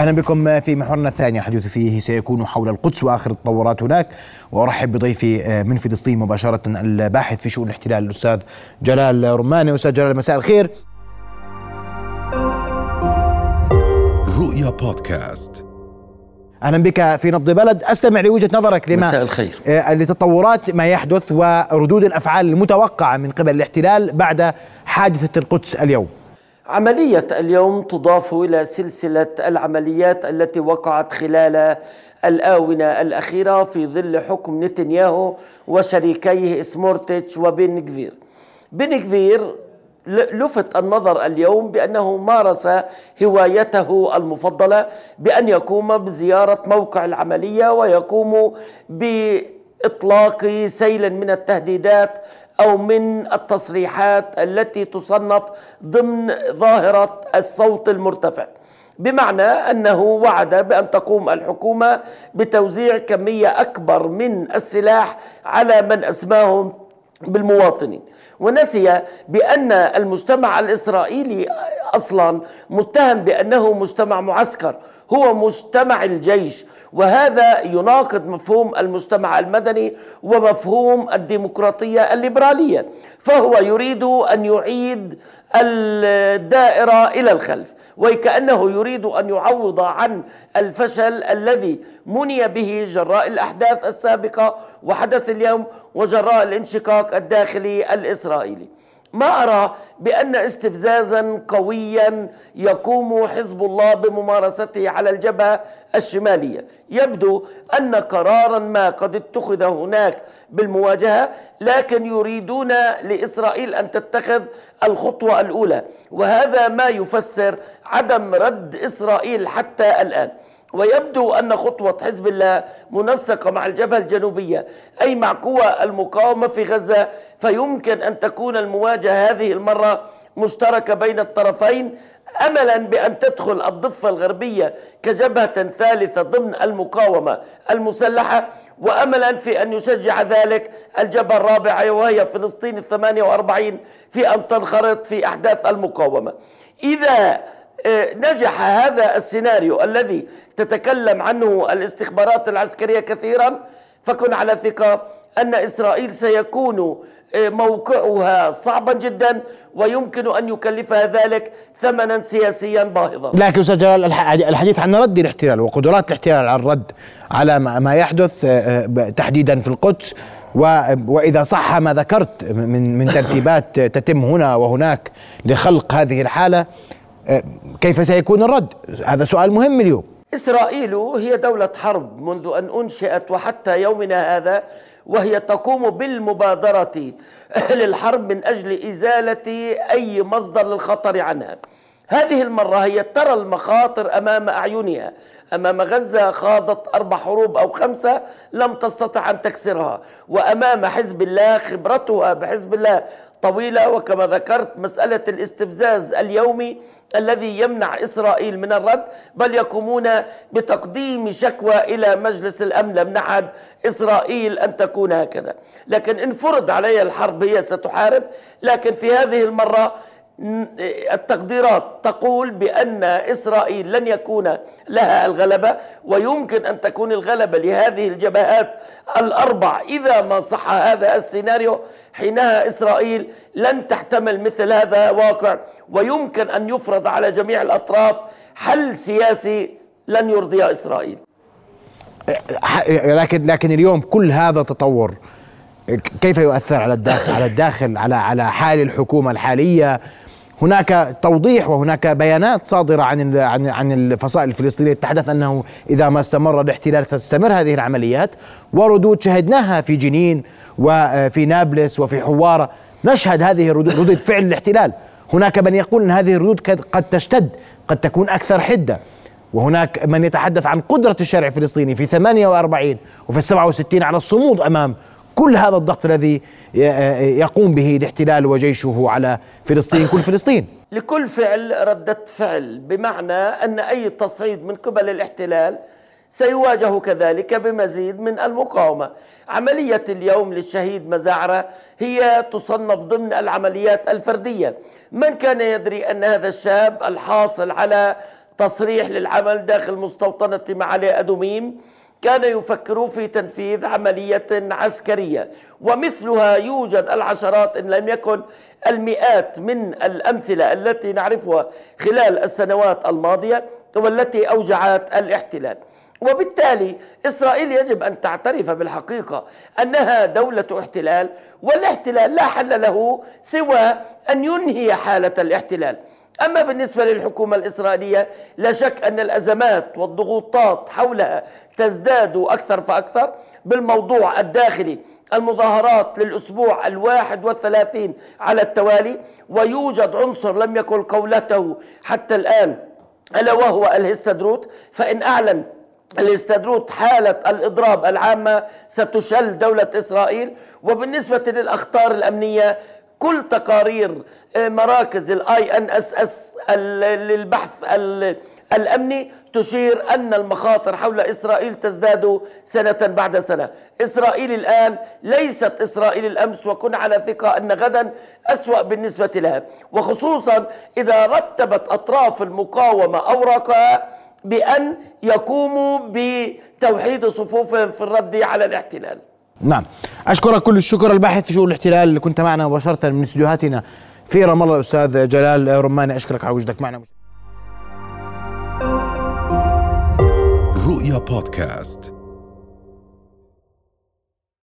أهلا بكم في محورنا الثاني. حديث فيه سيكون حول القدس وآخر التطورات هناك. وأرحب بضيفي من فلسطين مباشرة الباحث في شؤون الاحتلال الأستاذ جلال رماني. أستاذ جلال مساء الخير. رؤيا بودكاست. أهلا بك في نبض بلد. أستمع لوجهة نظرك لما مساء الخير. آه، لتطورات ما يحدث وردود الأفعال المتوقعة من قبل الاحتلال بعد حادثة القدس اليوم. عملية اليوم تضاف إلى سلسلة العمليات التي وقعت خلال الآونة الأخيرة في ظل حكم نتنياهو وشريكيه سموتريتش وبن غفير بن غفير لفت النظر اليوم بأنه مارس هوايته المفضلة بأن يقوم بزيارة موقع العملية ويقوم بإطلاق سيل من التهديدات أو من التصريحات التي تصنف ضمن ظاهرة الصوت المرتفع. بمعنى أنه وعد بأن تقوم الحكومة بتوزيع كمية أكبر من السلاح على من أسماهم بالمواطنين. ونسي بأن المجتمع الإسرائيلي أصلا متهم بأنه مجتمع معسكر هو مجتمع الجيش وهذا يناقض مفهوم المجتمع المدني ومفهوم الديمقراطية الليبرالية. فهو يريد أن يعيد الدائرة إلى الخلف وكانه يريد أن يعوض عن الفشل الذي مني به جراء الأحداث السابقة وحدث اليوم وجراء الانشقاق الداخلي الإسرائيلي. ما أرى بأن استفزازا قويا يقوم حزب الله بممارسته على الجبهة الشمالية. يبدو أن قرارا ما قد اتخذ هناك بالمواجهة لكن يريدون لإسرائيل أن تتخذ الخطوة الأولى وهذا ما يفسر عدم رد إسرائيل حتى الآن. ويبدو أن خطوة حزب الله منسقة مع الجبهة الجنوبية أي مع قوى المقاومة في غزة فيمكن أن تكون المواجهة هذه المرة مشتركة بين الطرفين املا بأن تدخل الضفة الغربية كجبهة ثالثة ضمن المقاومة المسلحة واملا في أن يشجع ذلك الجبهة الرابعة وهي فلسطين الثمانية وأربعين في أن تنخرط في أحداث المقاومة. إذا نجح هذا السيناريو الذي تتكلم عنه الاستخبارات العسكرية كثيرا فكن على ثقة أن إسرائيل سيكون آه، موقعها صعبا جدا ويمكن أن يكلفها ذلك ثمنا سياسيا باهظا. لكن أستاذ جلال الحديث عن رد الاحتلال وقدرات الاحتلال على الرد على ما يحدث آه، تحديدا في القدس وإذا صح ما ذكرت من من ترتيبات تتم هنا وهناك لخلق هذه الحالة كيف سيكون الرد؟ هذا سؤال مهم اليوم. إسرائيل هي دولة حرب منذ أن أنشئت وحتى يومنا هذا وهي تقوم بالمبادرة للحرب من أجل إزالة أي مصدر للخطر عنها. هذه المرة هي ترى المخاطر أمام أعينها. أمام غزة خاضت أربع حروب أو خمسة لم تستطع أن تكسرها. وأمام حزب الله خبرتها بحزب الله طويلة وكما ذكرت مسألة الاستفزاز اليومي الذي يمنع إسرائيل من الرد بل يقومون بتقديم شكوى إلى مجلس الأمن. لم نعد إسرائيل أن تكون هكذا. لكن إن فرض عليها الحرب هي ستحارب لكن في هذه المرة التقديرات تقول بأن إسرائيل لن يكون لها الغلبة ويمكن أن تكون الغلبة لهذه الجبهات الأربع. إذا ما صح هذا السيناريو حينها إسرائيل لن تحتمل مثل هذا واقع ويمكن أن يفرض على جميع الأطراف حل سياسي لن يرضي إسرائيل. لكن لكن اليوم كل هذا تطور. كيف يؤثر على الداخل على الداخل على على حال الحكومة الحالية؟ هناك توضيح وهناك بيانات صادرة عن عن عن الفصائل الفلسطينية. تتحدث أنه إذا ما استمر الاحتلال ستستمر هذه العمليات. وردود شهدناها في جنين وفي نابلس وفي حوارة. نشهد هذه الردود ردود فعل الاحتلال. هناك من يقول إن هذه الردود قد تشتد قد تكون أكثر حدة. وهناك من يتحدث عن قدرة الشارع الفلسطيني في 48 وفي 67 على الصمود أمام كل هذا الضغط الذي يقوم به الاحتلال وجيشه على فلسطين كل فلسطين. لكل فعل ردة فعل بمعنى أن أي تصعيد من قبل الاحتلال سيواجه كذلك بمزيد من المقاومة. عملية اليوم للشهيد مزاعرة هي تصنف ضمن العمليات الفردية. من كان يدري أن هذا الشاب الحاصل على تصريح للعمل داخل مستوطنة معالي أدوميم كان يفكر في تنفيذ عملية عسكرية ومثلها يوجد العشرات إن لم يكن المئات من الأمثلة التي نعرفها خلال السنوات الماضية والتي أوجعت الاحتلال. وبالتالي إسرائيل يجب أن تعترف بالحقيقة أنها دولة احتلال والاحتلال لا حل له سوى أن ينهي حالة الاحتلال. أما بالنسبة للحكومة الإسرائيلية لا شك أن الأزمات والضغوطات حولها تزداد أكثر فأكثر بالموضوع الداخلي. المظاهرات للأسبوع الواحد والثلاثين على التوالي ويوجد عنصر لم يكن قولته حتى الآن ألا وهو الهستدروت فإن أعلن الهستدروت حالة الإضراب العامة ستشل دولة إسرائيل. وبالنسبة للأخطار الأمنية كل تقارير آه، مراكز ال INSS للبحث الأمني تشير أن المخاطر حول إسرائيل تزداد سنة بعد سنة، إسرائيل الآن ليست إسرائيل الأمس وكن على ثقة أن غدا أسوأ بالنسبة لها، وخصوصا إذا رتبت أطراف المقاومة أوراقها بأن يقوموا بتوحيد صفوفهم في الرد على الاحتلال. نعم. أشكرك كل الشكر الباحث في شؤون الاحتلال اللي كنت معنا مباشرة من استديوهاتنا في رام الله الأستاذ جلال رماني. أشكرك على وجودك معنا. رؤيا بودكاست.